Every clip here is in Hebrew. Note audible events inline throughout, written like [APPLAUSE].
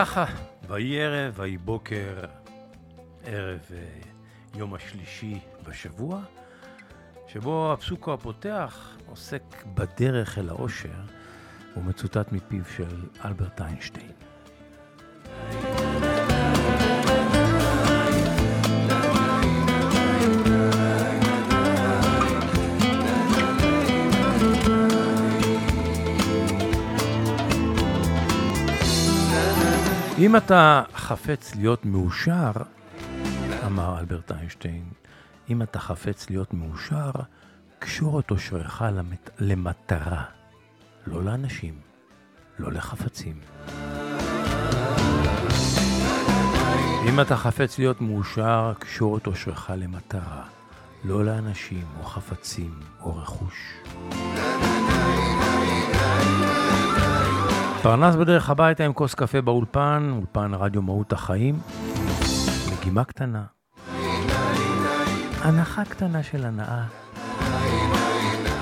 וככה, ויהי ערב, ויהי בוקר, ערב אה, יום השלישי בשבוע, שבו הפסוקו הפותח עוסק בדרך אל האושר, ומצוטט מפיו של אלברט איינשטיין. אם אתה חפץ להיות מאושר, אמר אלברט איינשטיין, אם אתה חפץ להיות מאושר, קשור את אושרך למת... למטרה, לא לאנשים, לא לחפצים. אם אתה חפץ להיות מאושר, קשור את אושרך למטרה, לא לאנשים או חפצים או רכוש. פרנס בדרך הביתה עם כוס קפה באולפן, אולפן רדיו מהות החיים. מגימה קטנה. הנחה קטנה של הנאה.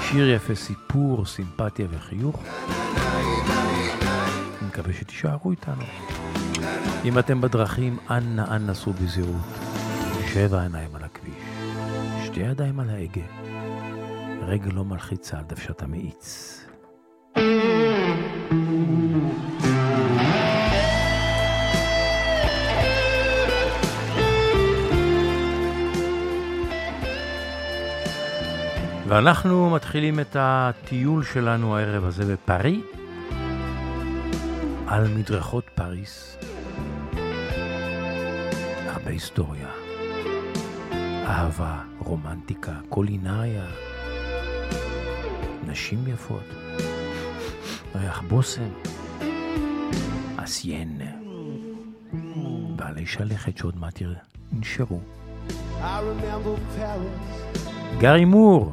שיר יפה, סיפור, סימפתיה וחיוך. אני מקווה שתישארו איתנו. אם אתם בדרכים, אנא אנא סעו בזהירות. שבע עיניים על הכביש, שתי ידיים על ההגה, רגל לא מלחיצה על דוושת המאיץ. ואנחנו מתחילים את הטיול שלנו הערב הזה בפארי, על מדרכות פריס. הרבה היסטוריה, אהבה, רומנטיקה, קולינריה, נשים יפות, ריח בושם, אסיין, בעלי שלכת שעוד מעט ינשרו. גארי מור,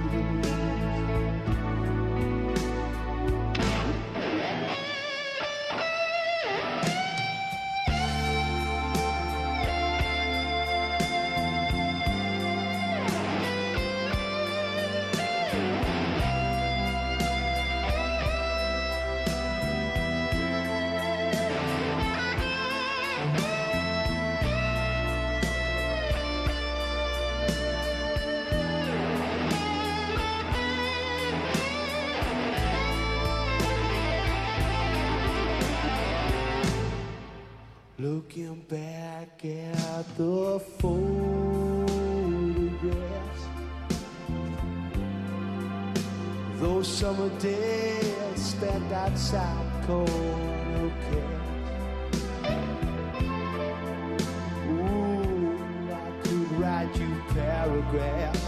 summer days spent outside corner cafes. Ooh, I could write you paragraphs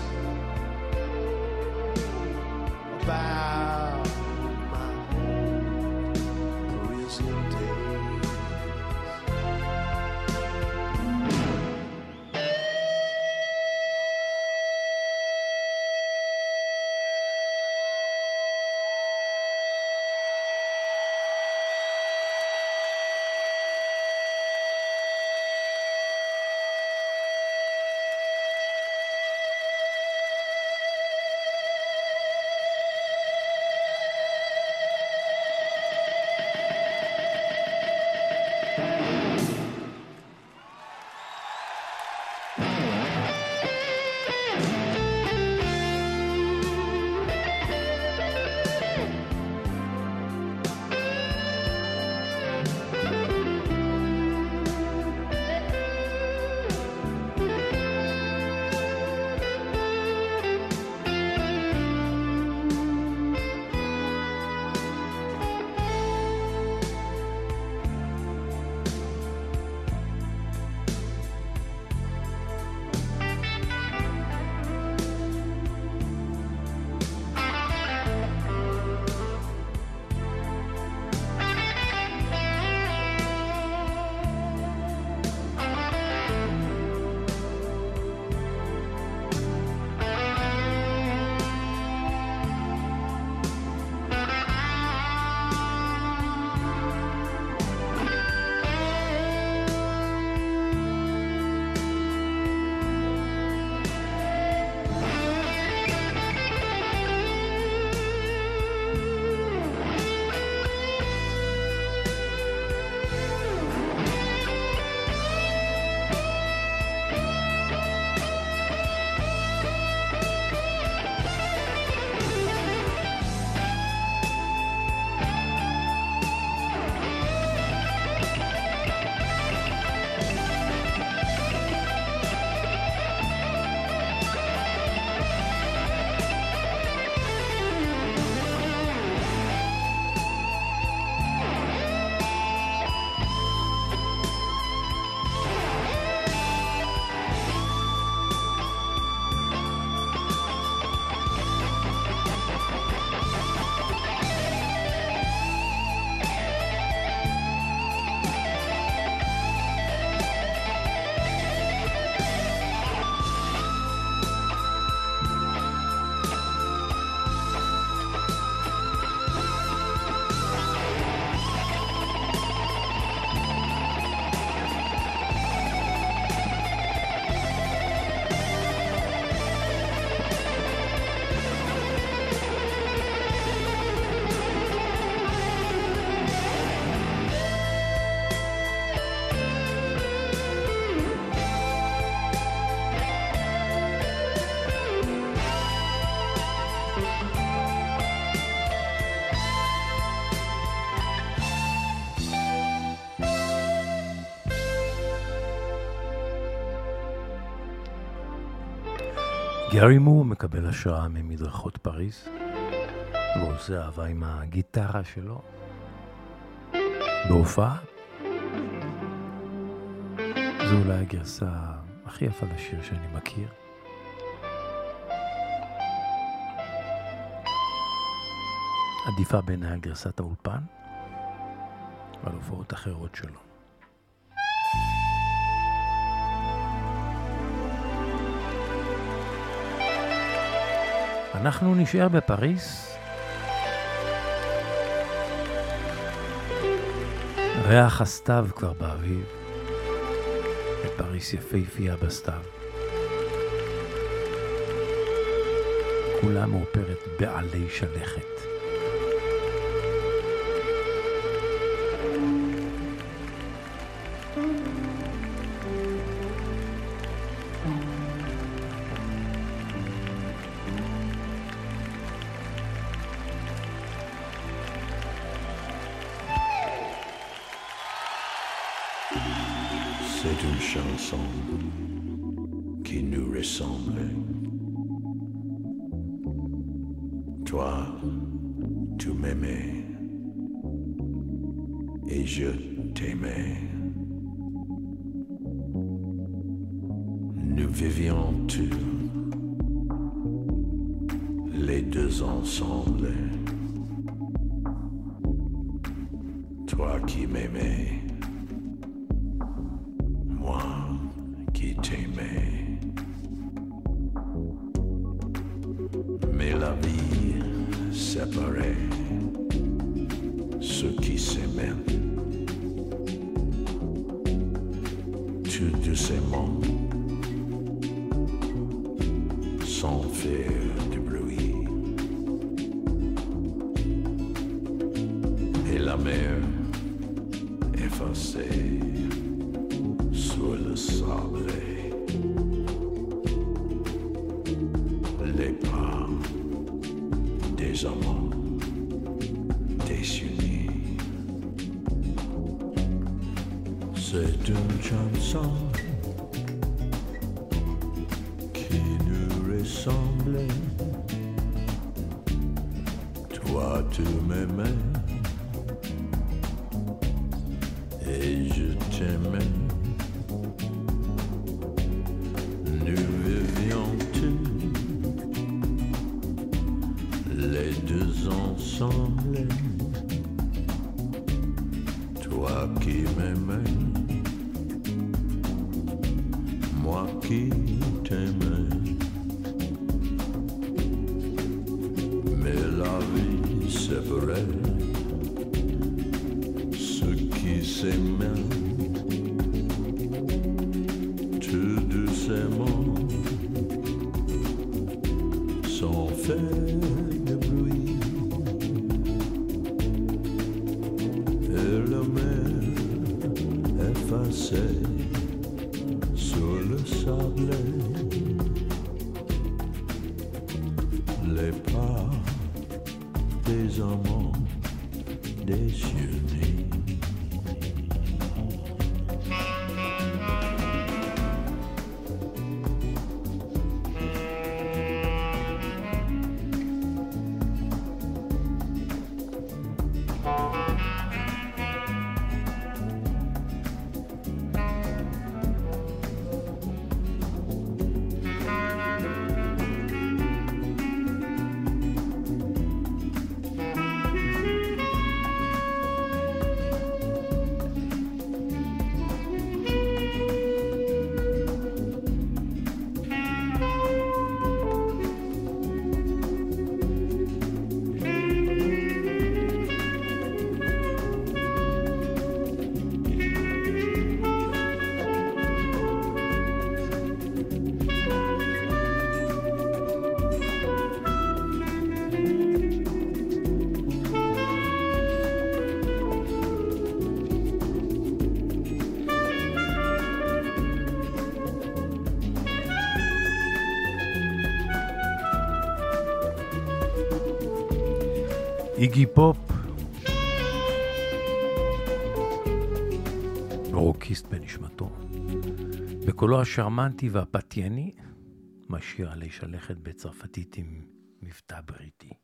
גארי מו מקבל השראה ממדרכות פריז, ועושה אהבה עם הגיטרה שלו בהופעה. זו אולי הגרסה הכי יפה לשיר שאני מכיר. עדיפה בעיניי על גרסת האולפן ועל הופעות אחרות שלו. אנחנו נשאר בפריס. ריח הסתיו כבר באביב. בפריס יפהפייה בסתיו. כולה מאופרת בעלי שלכת. une chanson qui nous ressemble. Toi, tu m'aimais et je song איגי פופ, רוקיסט בנשמתו, בקולו השרמנטי והפתייני, מהשיר עלי שלכת בצרפתית עם מבטא בריטי.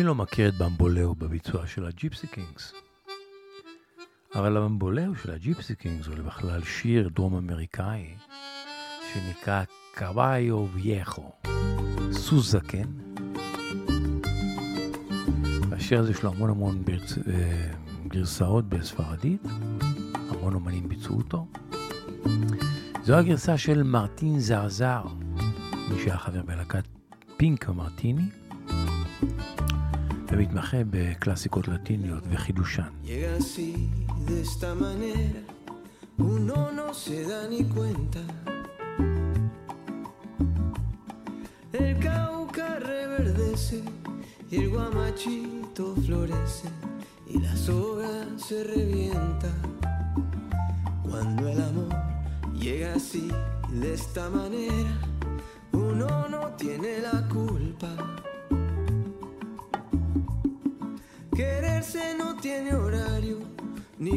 מי לא מכיר את במבולאו בביצוע של הג'יפסי קינגס? אבל הבמבולאו של הג'יפסי קינגס הוא בכלל שיר דרום אמריקאי שנקרא Caballo Viejo, סוס זקן. והשיר הזה יש לו המון המון ברצ... אה, גרסאות בספרדית, המון אומנים ביצעו אותו. זו הגרסה של מרטין זרזר, מי שהיה חבר בלהקת פינק מרטיני. ומתמחה בקלאסיקות לטיניות וחידושן. de esta manera, uno no se da ni cuenta. El cauca reverdece y el guamachito florece y la soga se revienta. Cuando el amor llega así, de esta manera, uno no tiene la culpa.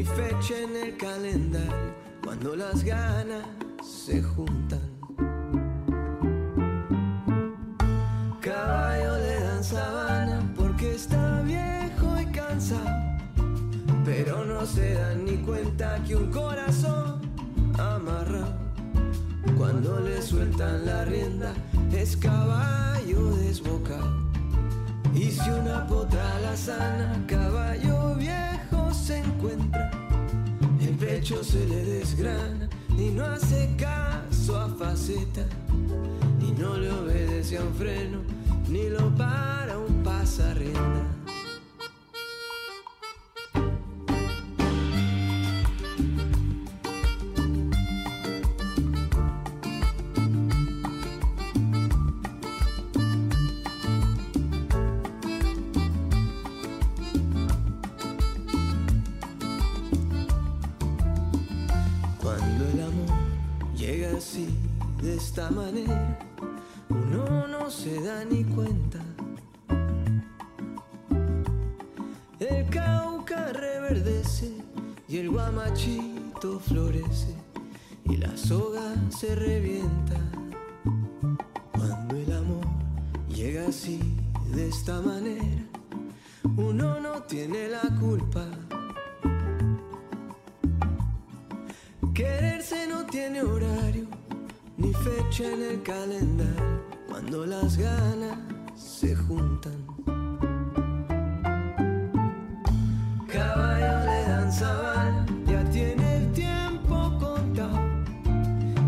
Fecha en el calendario cuando las ganas se juntan. Caballo le dan sabana porque está viejo y cansado, pero no se dan ni cuenta que un corazón amarrado cuando le sueltan la rienda es caballo desbocado. Y si una potra la sana, caballo pecho se le desgrana y no hace caso a faceta, y no le obedece a un freno, ni lo para un pasarrienda. La culpa. Quererse no tiene horario ni fecha en el calendario cuando las ganas se juntan. Caballo le dan ya tiene el tiempo contado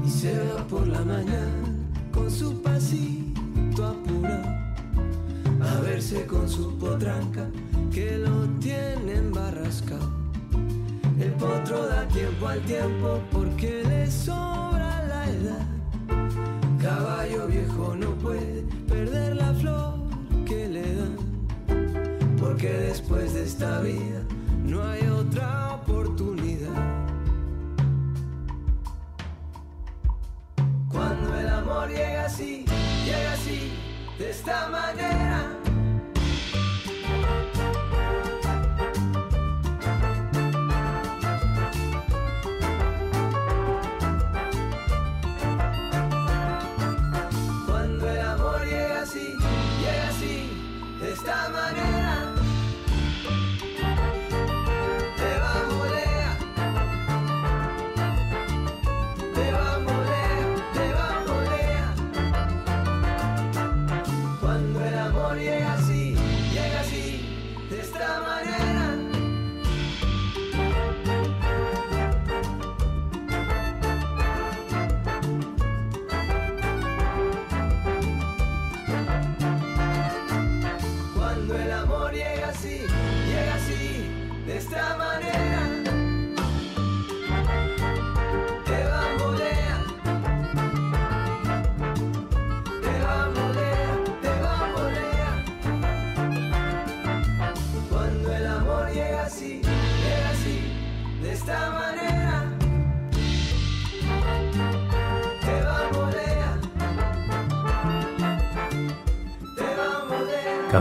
y se va por la mañana con su pasito apurado a verse con su potranca que lo tienen barrascado. El potro da tiempo al tiempo porque le sobra la edad. Caballo viejo no puede perder la flor que le dan. Porque después de esta vida no hay otra oportunidad. Cuando el amor llega así, llega así, de esta manera.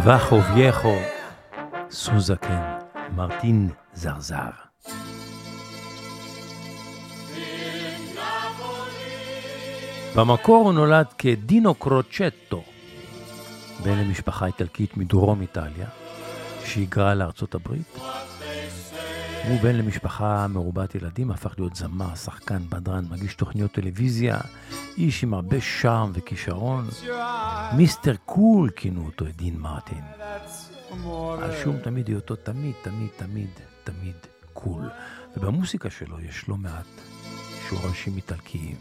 טבחו וייחו, סוזקן, מרטין זרזר. במקור הוא נולד כדינו קרוצ'טו, בן למשפחה איטלקית מדרום איטליה, שהיגרה לארצות הברית. הוא בן למשפחה מרובת ילדים, הפך להיות זמר, שחקן, בדרן, מגיש תוכניות טלוויזיה, איש עם הרבה שארם וכישרון. Mister Cool כינו אותו את דין מרטין. על שום תמיד היותו תמיד, תמיד, תמיד, תמיד cool. ובמוסיקה שלו יש לא מעט שורשים איטלקיים.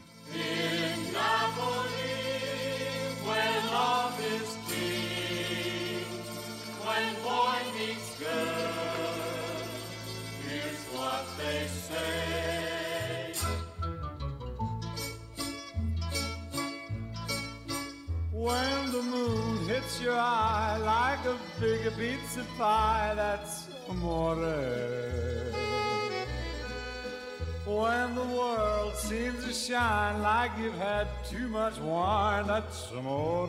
When the moon hits your eye like a big pizza pie, that's amore. When the world seems to shine like you've had too much wine, that's amore.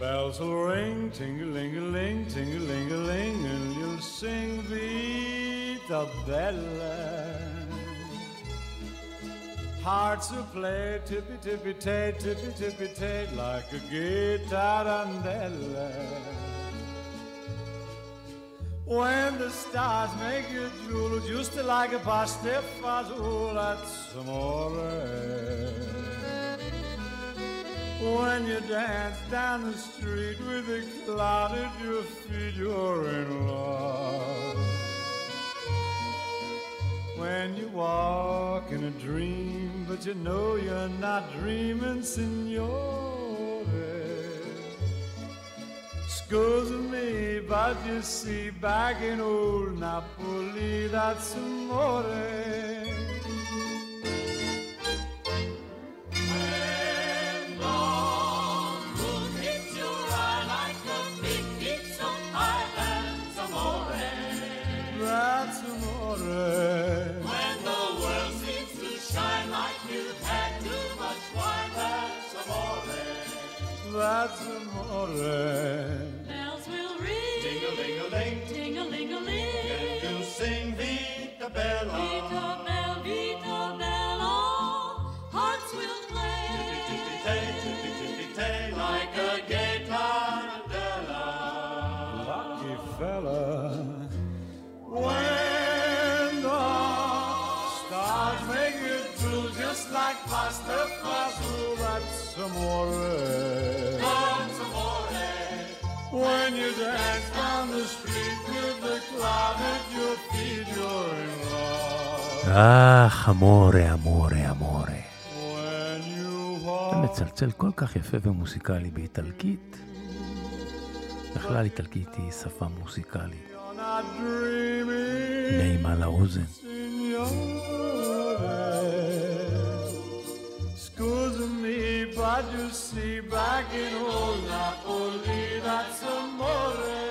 Bells will ring, ting-a-ling-a-ling, ting-a-ling-a-ling, and you'll sing Vita Bella. Hearts will play tippy tippy tay, tippy tippy tay, like a guitar. When the stars make you drool, just like a pasta fazool, that's amore. When you dance down the street with a cloud at your feet, you're in love. When you walk in a dream, but you know you're not dreaming, signore. Excuse me, but you see, back in old Napoli, that's amore. clouds of morning. Bells will ring. Ding a ling a ling. Ding a ling a ling. And you'll sing the bell Bella. Dance down the street with the cloud at your feet, you're in love. אך, אמורה, אמורה, אמורה. אתה מצלצל כל כך יפה ומוסיקלי באיטלקית. בכלל איטלקית היא שפה dreaming. נעימה לאוזן. To see back in baghin una pollina s'amore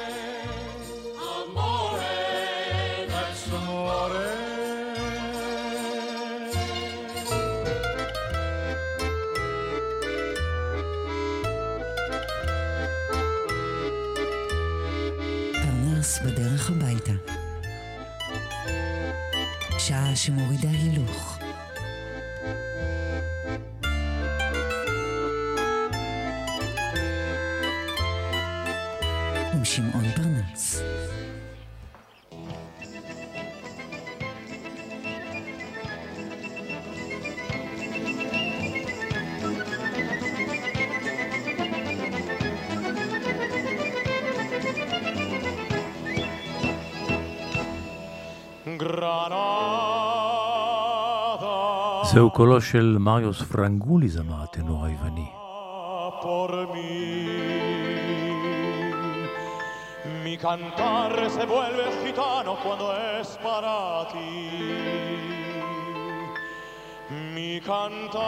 זהו קולו של מריוס פרנגולי, זמר הטנור היווני. por mí. Mi cantar se vuelve gitano cuando es para ti. Mi cantar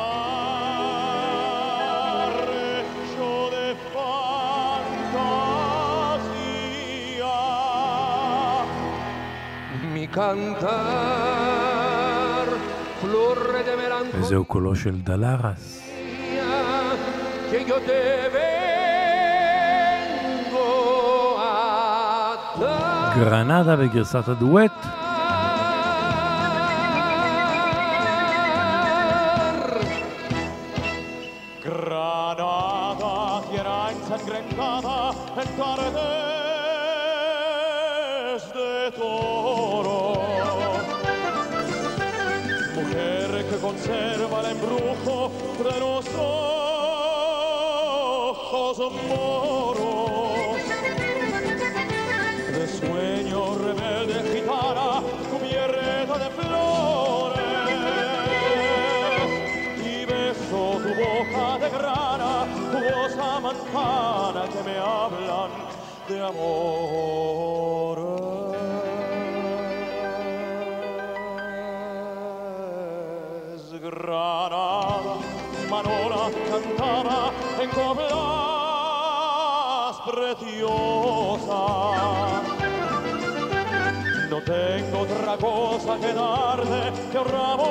וזהו קולו של דלרס. גרנדה בגרסת הדואט. Granada, conserva el embrujo de los ojos moros. De sueño rebelde gitana cubierta de flores y beso tu boca de grana, tu voz amantana que me hablan de amores. No tengo otra cosa que darte que un ramo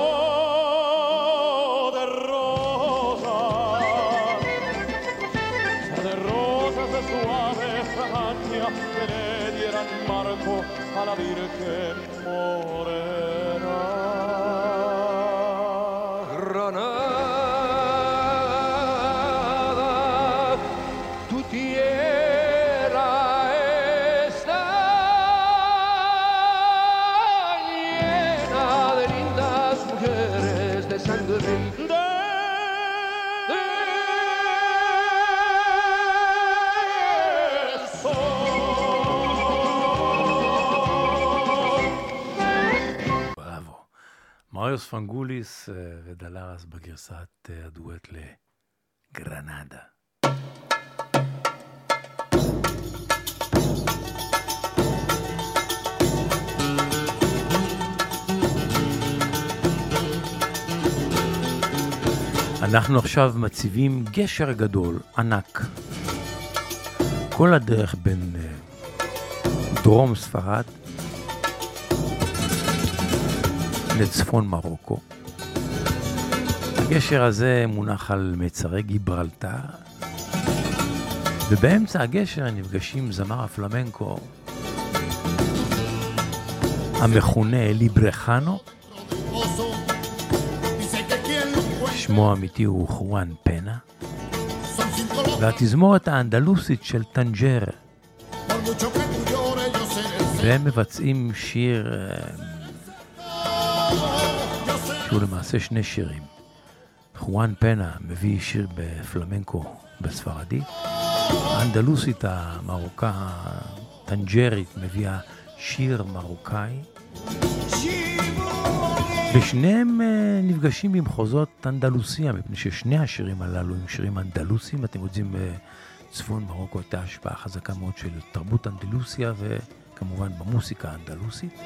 de rosas, de rosas de suave fragancia que le dieran marco a la Virgen. מריוס פנגוליס אה, ודלרס בגרסת אה, הדואט לגרנדה. אנחנו עכשיו מציבים גשר גדול, ענק. כל הדרך בין אה, דרום ספרד לצפון מרוקו. הגשר הזה מונח על מצרי גיברלטר, ובאמצע הגשר נפגשים זמר הפלמנקו, המכונה אלי ברחנו, שמו האמיתי הוא חואן פנה, והתזמורת האנדלוסית של טנג'ר, והם מבצעים שיר אה, שהוא למעשה שני שירים. חואן פנה מביא שיר בפלמנקו בספרדית, האנדלוסית המרוקאית הטנג'רית מביאה שיר מרוקאי, ושניהם אה, נפגשים במחוזות אנדלוסיה, מפני ששני השירים הללו הם שירים אנדלוסיים. אתם יודעים, בצפון מרוקו הייתה השפעה חזקה מאוד של תרבות אנדלוסיה, וכמובן במוסיקה האנדלוסית.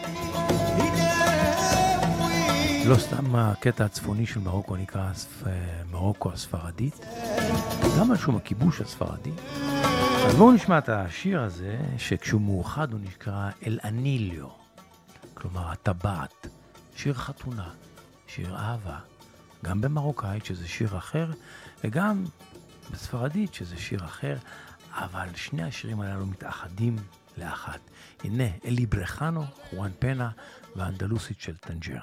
לא סתם הקטע הצפוני של מרוקו נקרא אה, מרוקו הספרדית, גם על שום הכיבוש הספרדי. אז בואו נשמע את השיר הזה, שכשהוא מאוחד הוא נקרא אל אניליו, כלומר הטבעת, שיר חתונה, שיר אהבה, גם במרוקאית שזה שיר אחר, וגם בספרדית שזה שיר אחר, אבל שני השירים הללו מתאחדים לאחת. הנה, אלי ברחנו, חואן פנה והאנדלוסית של טנג'ר.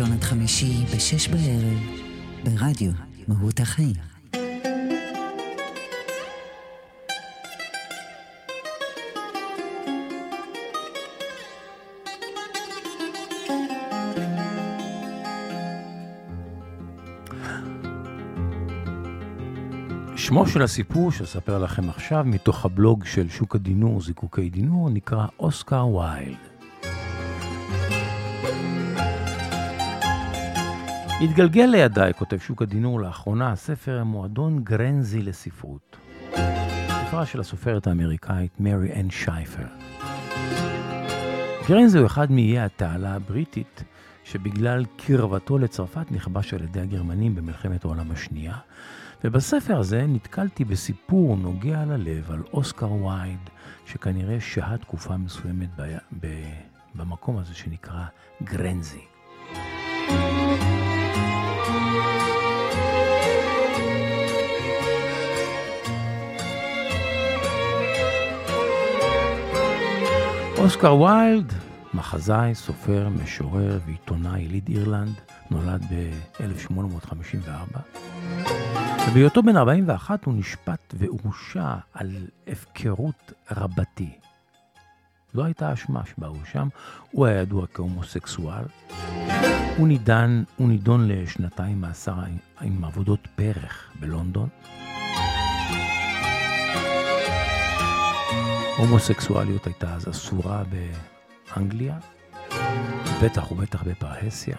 ראשון עד חמישי בשש בערב, ברדיו מהות החיים. שמו של הסיפור שאספר לכם עכשיו מתוך הבלוג של שוק הדינור, זיקוקי דינור, נקרא אוסקר ויילד. התגלגל לידיי, כותב שוק הדינור לאחרונה, הספר מועדון גרנזי לספרות. ספרה של הסופרת האמריקאית מרי אן שייפר. גרנזי הוא אחד מאיי התעלה הבריטית, שבגלל קרבתו לצרפת נכבש על ידי הגרמנים במלחמת העולם השנייה, ובספר הזה נתקלתי בסיפור נוגע ללב על אוסקר וייד, שכנראה שהה תקופה מסוימת ב... ב... במקום הזה שנקרא גרנזי. אוסקר ויילד, מחזאי, סופר, משורר ועיתונאי יליד אירלנד, נולד ב-1854. ובהיותו בן 41 הוא נשפט והורשע על הפקרות רבתי. לא הייתה אשמה שבה הוא שם, הוא היה ידוע כהומוסקסואל. הוא נידון, הוא נידון לשנתיים מאסר עם עבודות פרח בלונדון. הומוסקסואליות הייתה אז אסורה באנגליה, בטח ובטח בפרהסיה.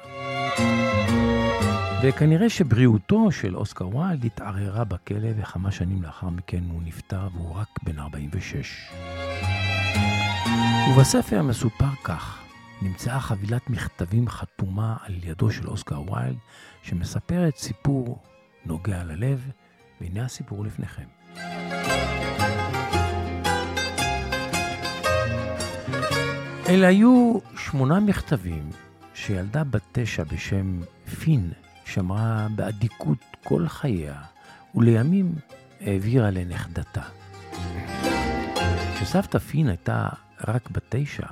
וכנראה שבריאותו של אוסקר ויילד התערערה בכלא, וכמה שנים לאחר מכן הוא נפטר והוא רק בן 46. ובספר מסופר כך, נמצאה חבילת מכתבים חתומה על ידו של אוסקר ויילד, שמספרת סיפור נוגע ללב, והנה הסיפור לפניכם. אלה היו שמונה מכתבים שילדה בת תשע בשם פין שמרה באדיקות כל חייה, ולימים העבירה לנכדתה. כשסבתא פין הייתה רק בת תשע,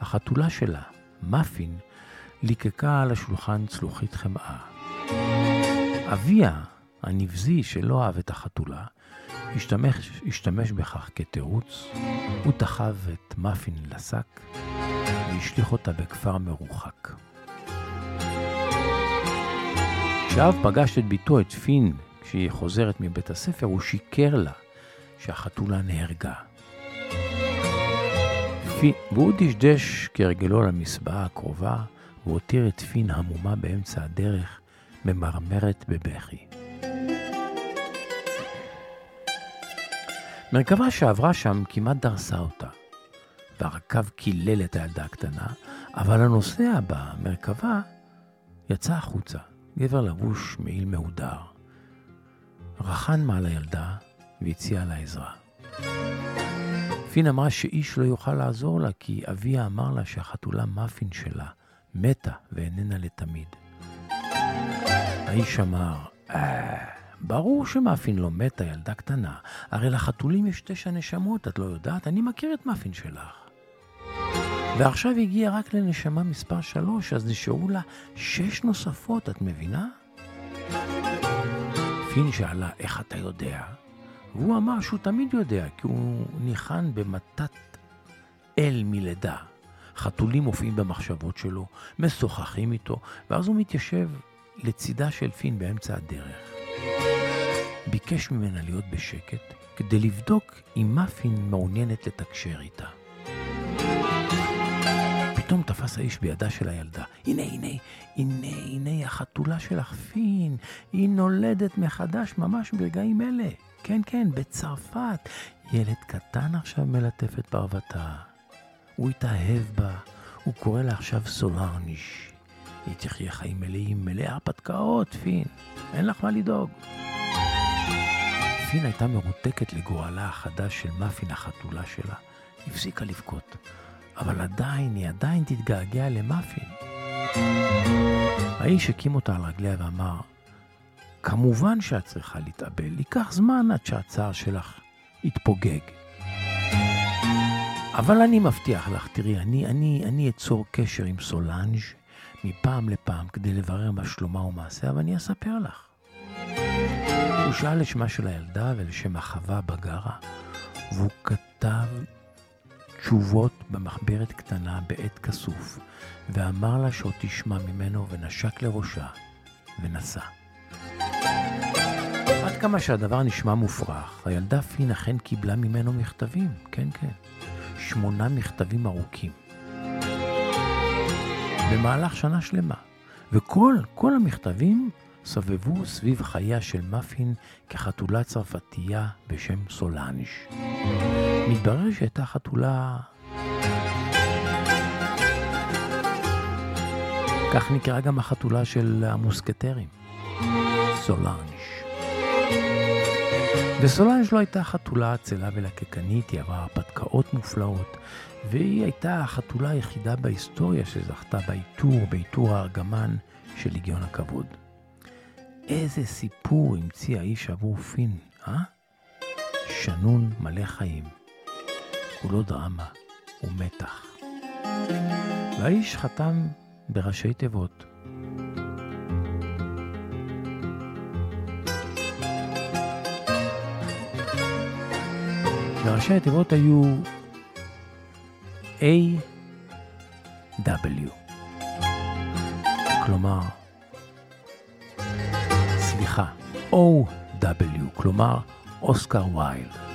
החתולה שלה, מאפין, ליקקה על השולחן צלוחית חמאה. אביה, הנבזי שלא אהב את החתולה, השתמש, השתמש בכך כתירוץ, הוא תחב את מאפין לשק והשליך אותה בכפר מרוחק. כשאב פגש את ביתו, את פין, כשהיא חוזרת מבית הספר, הוא שיקר לה שהחתולה נהרגה. פין, והוא דשדש כרגלו למסבעה הקרובה, והותיר את פין המומה באמצע הדרך, ממרמרת בבכי. מרכבה שעברה שם כמעט דרסה אותה, והרכב קילל את הילדה הקטנה, אבל הנוסע במרכבה יצא החוצה, גבר לבוש מעיל מהודר. רחן מעל הילדה והציע לה עזרה. פין אמרה שאיש לא יוכל לעזור לה, כי אביה אמר לה שהחתולה מאפין שלה מתה ואיננה לתמיד. האיש אמר, אה, ברור שמאפין לא מתה, ילדה קטנה. הרי לחתולים יש תשע נשמות, את לא יודעת? אני מכיר את מאפין שלך. ועכשיו הגיע רק לנשמה מספר שלוש, אז נשארו לה שש נוספות, את מבינה? פין שאלה, איך אתה יודע? והוא אמר שהוא תמיד יודע, כי הוא ניחן במתת אל מלידה. חתולים מופיעים במחשבות שלו, משוחחים איתו, ואז הוא מתיישב לצידה של פין באמצע הדרך. ביקש ממנה להיות בשקט, כדי לבדוק אם מאפין מעוניינת לתקשר איתה. פתאום תפס האיש בידה של הילדה. הנה, הנה, הנה, הנה החתולה שלך, פין. היא נולדת מחדש ממש ברגעים אלה. כן, כן, בצרפת. ילד קטן עכשיו מלטף את פרוותה. הוא התאהב בה, הוא קורא לה עכשיו סולרניש. היא תחיה חיים מלאים, מלאי הרפתקאות, פין. אין לך מה לדאוג. פין הייתה מרותקת לגורלה החדש של מאפין החתולה שלה. הפסיקה לבכות. אבל עדיין, היא עדיין תתגעגע למאפין. האיש הקים אותה על רגליה ואמר, כמובן שאת צריכה להתאבל, ייקח זמן עד שהצער שלך יתפוגג. אבל אני מבטיח לך, תראי, אני, אני, אני אצור קשר עם סולנג' מפעם לפעם כדי לברר מה שלומה ומעשיה, ואני אספר לך. הוא שאל את שמה של הילדה ולשם החווה בגרה, והוא כתב תשובות במחברת קטנה בעת כסוף, ואמר לה שעוד תשמע ממנו ונשק לראשה, ונסע. עד כמה שהדבר נשמע מופרך, הילדה פין אכן קיבלה ממנו מכתבים, כן כן, שמונה מכתבים ארוכים. במהלך שנה שלמה. וכל, כל המכתבים סובבו סביב חייה של מאפין כחתולה צרפתייה בשם סולאנג'. מתברר שהייתה חתולה... כך נקרא גם החתולה של המוסקטרים, סולאנג'. וסולאנג' לא הייתה חתולה עצלה ולקקנית, היא עברה הרפתקאות מופלאות, והיא הייתה החתולה היחידה בהיסטוריה שזכתה בעיטור, בעיטור הארגמן של ליגיון הכבוד. איזה סיפור המציא האיש עבור פין, אה? שנון מלא חיים. כולו דרמה ומתח. והאיש חתם בראשי תיבות. וראשי התיבות היו A.W. כלומר, סליחה, O.W. כלומר, אוסקר ויילד.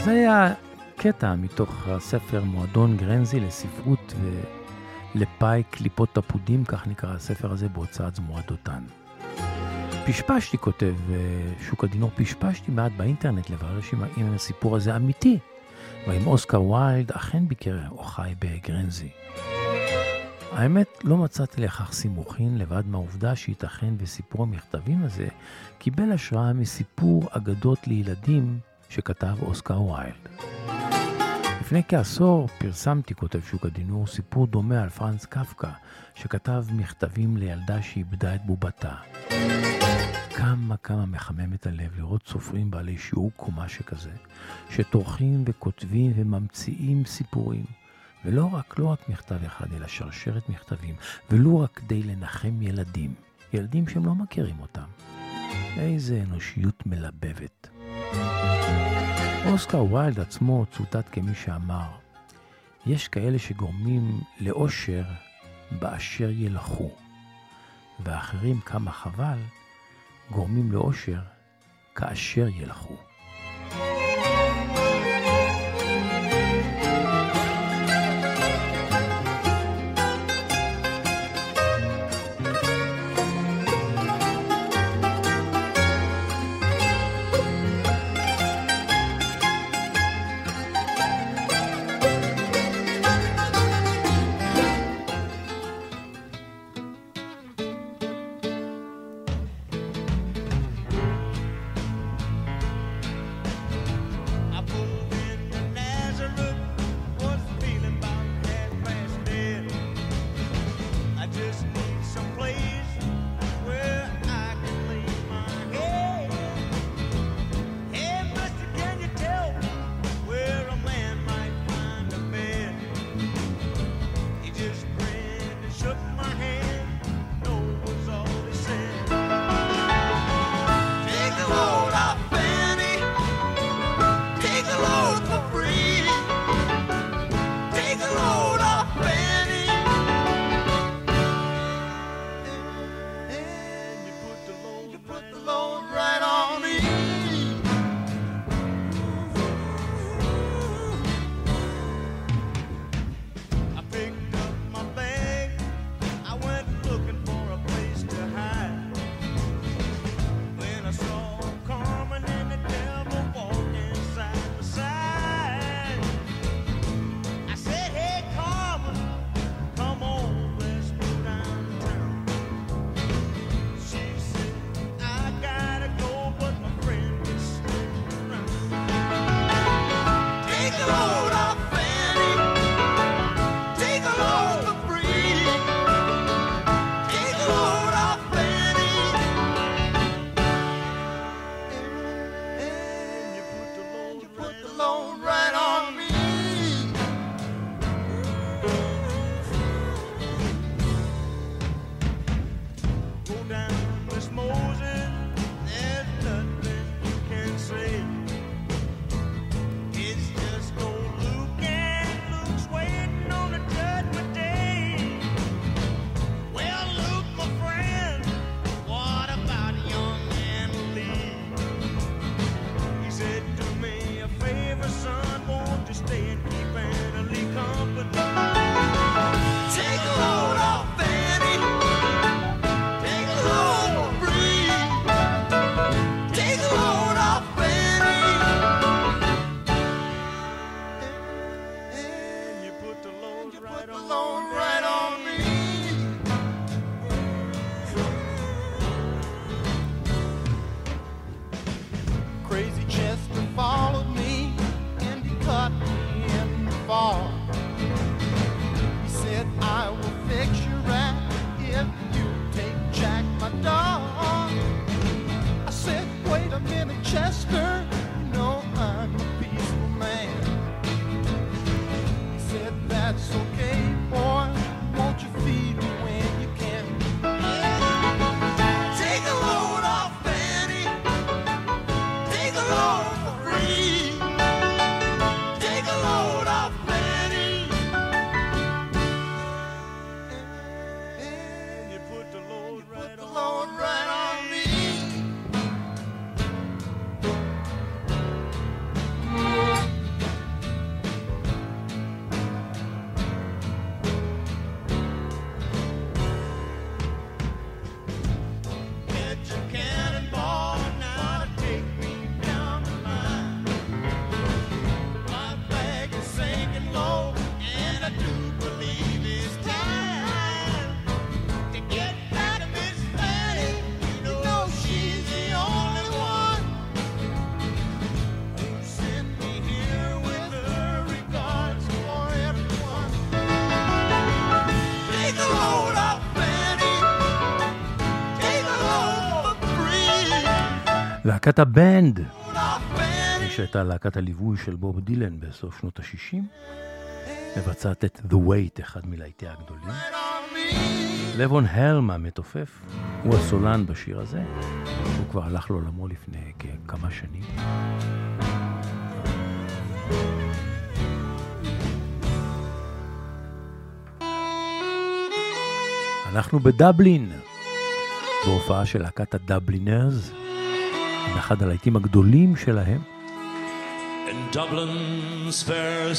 אז זה היה קטע מתוך הספר מועדון גרנזי לספרות ולפאי קליפות תפודים, כך נקרא הספר הזה בהוצאת זמורת דותן. פשפשתי, כותב אה, שוק הדינור, פשפשתי מעט באינטרנט לברר אם הסיפור הזה אמיתי, והאם אוסקר ויילד אכן ביקר או חי בגרנזי. האמת, לא מצאתי לכך סימוכין לבד מהעובדה שייתכן וסיפור המכתבים הזה קיבל השראה מסיפור אגדות לילדים שכתב אוסקר ויילד. לפני כעשור פרסמתי, כותב שוק הדינור, סיפור דומה על פרנס קפקא, שכתב מכתבים לילדה שאיבדה את בובתה. כמה כמה מחמם את הלב לראות סופרים בעלי שיעור קומה שכזה, שטורחים וכותבים וממציאים סיפורים. ולא רק, לא רק מכתב אחד, אלא שרשרת מכתבים, ולו רק כדי לנחם ילדים, ילדים שהם לא מכירים אותם. איזה אנושיות מלבבת. אוסקר ויילד עצמו צוטט כמי שאמר, יש כאלה שגורמים לאושר באשר ילכו, ואחרים, כמה חבל, גורמים לאושר כאשר ילכו. להקת הבנד, מי שהייתה להקת הליווי של בוב דילן בסוף שנות ה-60, מבצעת את The Wait, אחד מלהיטיה הגדולים. לבון הלם המתופף, הוא הסולן בשיר הזה, הוא כבר הלך לעולמו לפני כמה שנים. אנחנו בדבלין, בהופעה של להקת הדבלינרס, אחד הלהיטים הגדולים שלהם. In Dublin's fair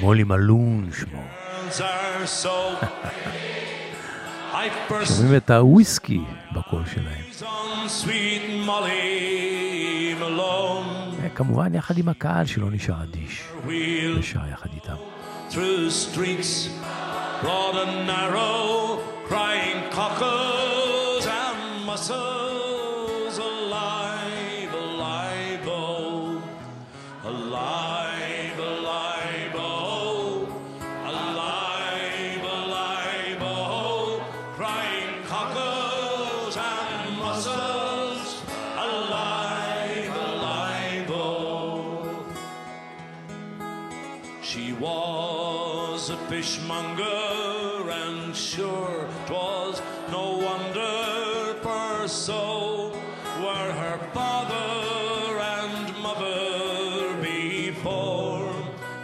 מולי מלון שמו. [LAUGHS] שומעים את הוויסקי בקול שלהם. אה, כמובן יחד עם הקהל שלא נשאר אדיש. נשאר יחד איתם. Broad and narrow, crying cockles and mussels. Was a fishmonger, and sure 'twas no wonder, for so were her father and mother before,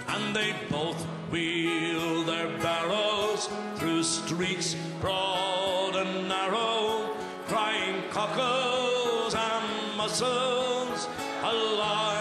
and they both wheeled their barrows through streets broad and narrow, crying cockles and mussels, alive,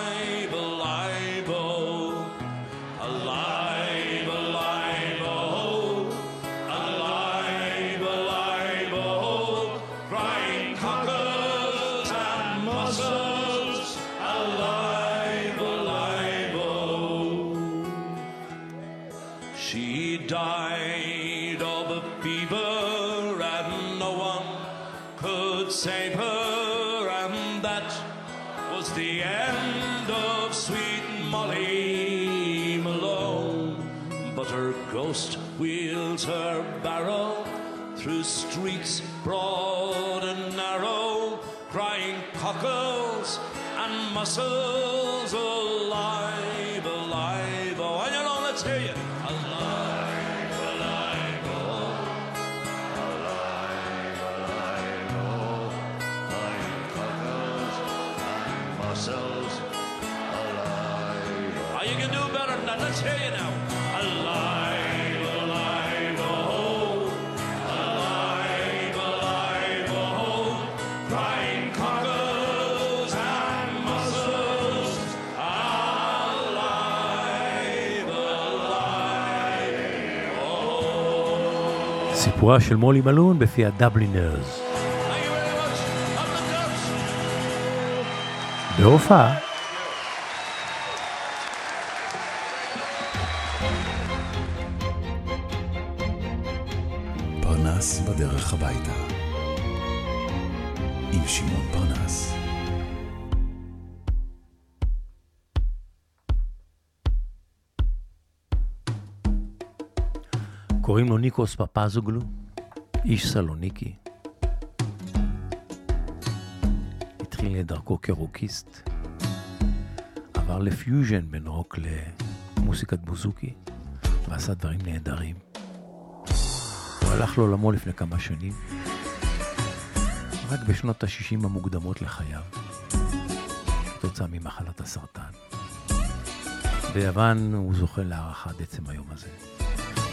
סיפורה של מולי מלון בפי הדבלינרס. בהופעה. פרנס בדרך הביתה. עם שמעון פרנס. קוראים לו ניקוס פפזוגלו, איש סלוניקי. התחיל את דרכו כרוקיסט, עבר לפיוז'ן בין רוק למוסיקת בוזוקי, ועשה דברים נהדרים. הוא הלך לעולמו לפני כמה שנים, רק בשנות ה-60 המוקדמות לחייו, כתוצאה ממחלת הסרטן. ביוון הוא זוכה להערכה עד עצם היום הזה.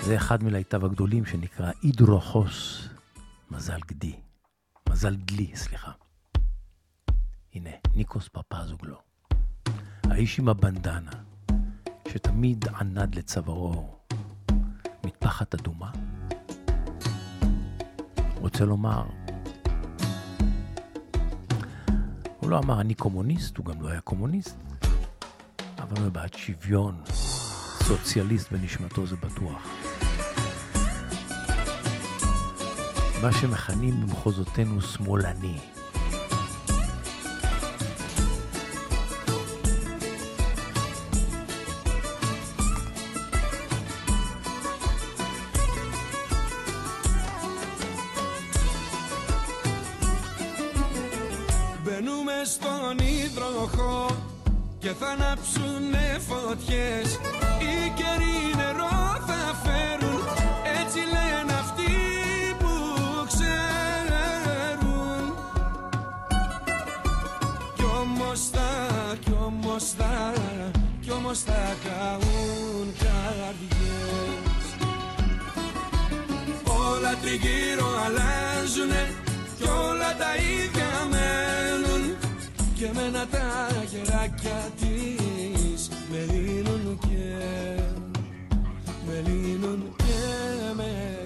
זה אחד מלהיטיו הגדולים שנקרא אידרוכוס, מזל גדי. מזל דלי, סליחה. הנה, ניקוס פפזוגלו. האיש עם הבנדנה, שתמיד ענד לצווארו מטפחת אדומה. רוצה לומר, הוא לא אמר אני קומוניסט, הוא גם לא היה קומוניסט, אבל הוא בעד שוויון, סוציאליסט בנשמתו זה בטוח. מה שמכנים במחוזותינו שמאלני. בין στον υδροχό και θα ανάψουνε φωτιές Οι καιροί νερό θα όμως θα, κι όμως θα καούν καρδιές. Όλα τριγύρω αλλάζουνε κι όλα τα ίδια μένουν και μένα τα χεράκια της με λύνουν και με λύνουν και με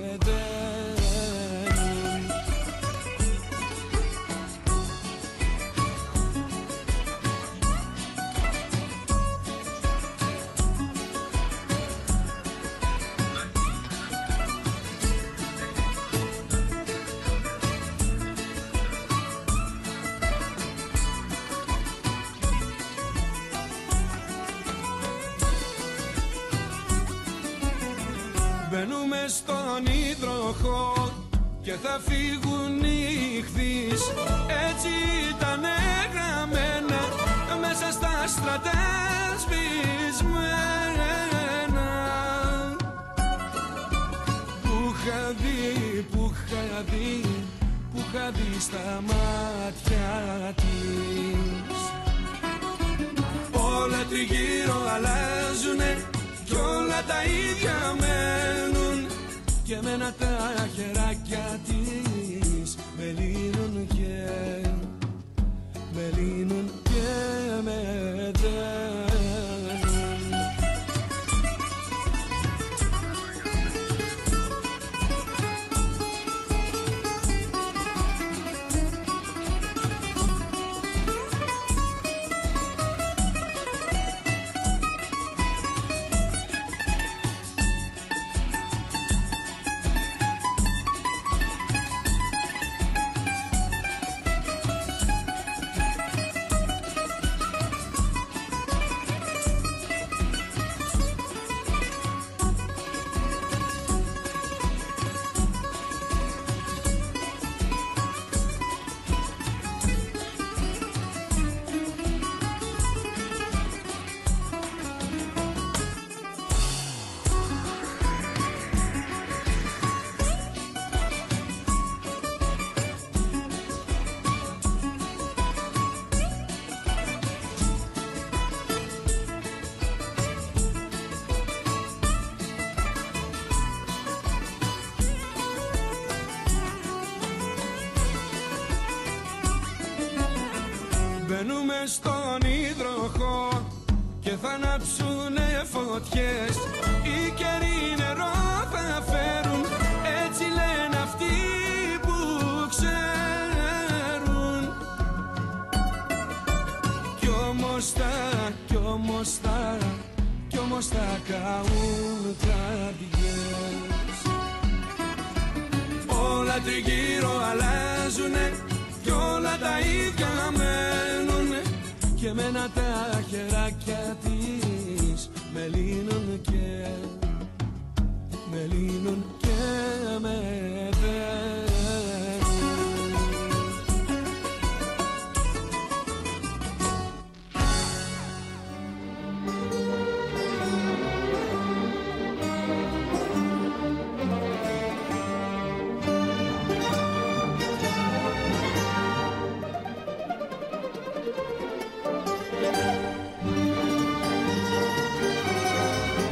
υδροχό και θα φύγουν οι χθείς Έτσι ήταν γραμμένα μέσα στα στρατά σβησμένα Που είχα δει, που είχα δει, που είχα δει στα μάτια της. Όλα τριγύρω αλλάζουνε κι όλα τα ίδια μένουν και μένα τα χεράκια της με λύνουν και με λύνουν και με στον υδροχό και θα ανάψουνε φωτιές και μένα τα χεράκια της. Με λύνουν και με λύνουν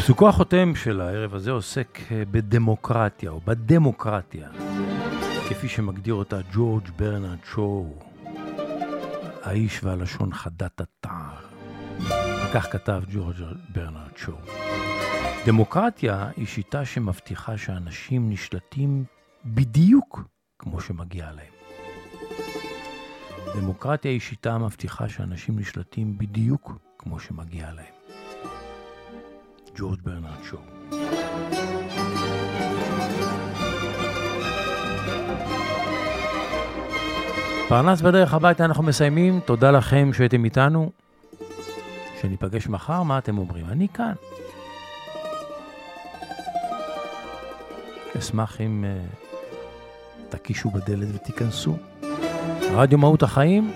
פסוקו החותם של הערב הזה עוסק אה, בדמוקרטיה, או בדמוקרטיה, כפי שמגדיר אותה ג'ורג' ברנרד שואו, האיש והלשון חדת התער. וכך כתב ג'ורג' ברנרד שואו. דמוקרטיה היא שיטה שמבטיחה שאנשים נשלטים בדיוק כמו שמגיע להם. דמוקרטיה היא שיטה המבטיחה שאנשים נשלטים בדיוק כמו שמגיע להם. ג'ורג' ברנרד שואו. פרנס בדרך הביתה אנחנו מסיימים, תודה לכם שהייתם איתנו. שניפגש מחר, מה אתם אומרים? אני כאן. אשמח אם uh, תקישו בדלת ותיכנסו. רדיו מהות החיים,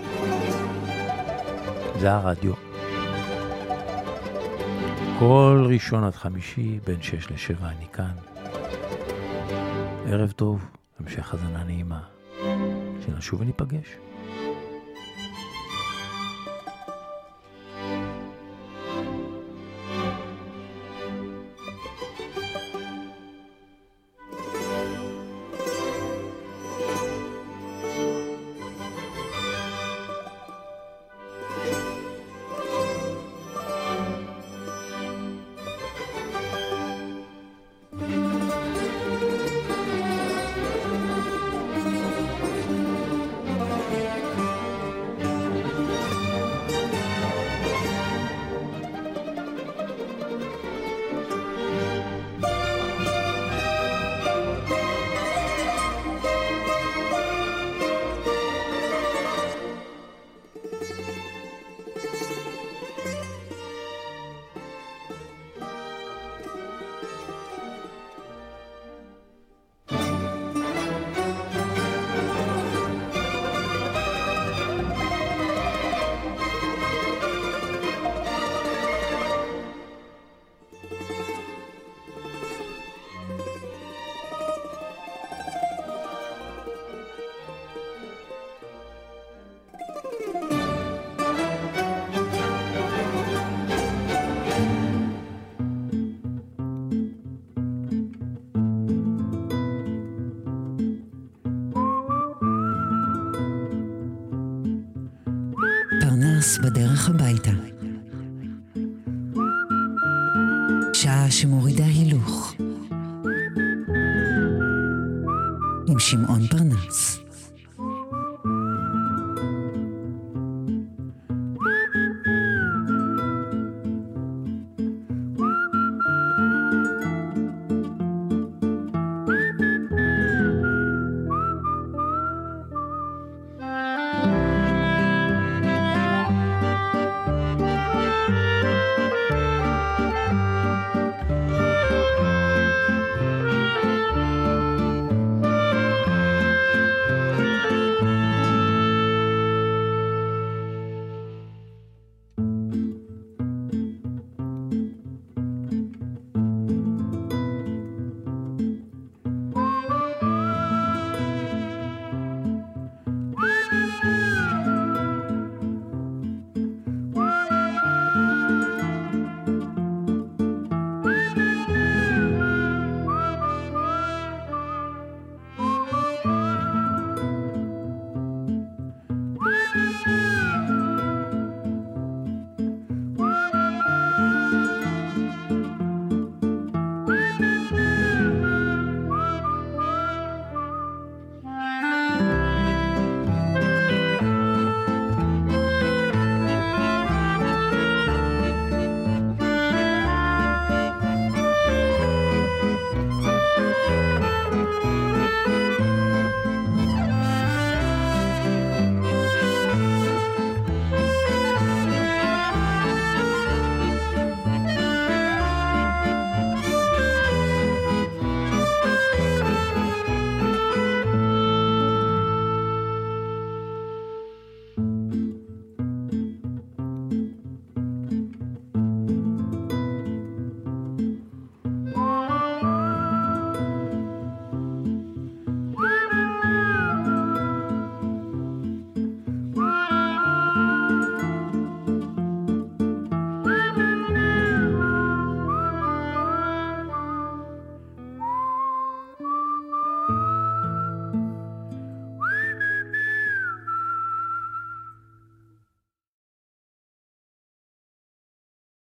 זה הרדיו. כל ראשון עד חמישי, בין שש לשבע אני כאן. ערב טוב, המשך האזנה נעימה. שנשוב וניפגש.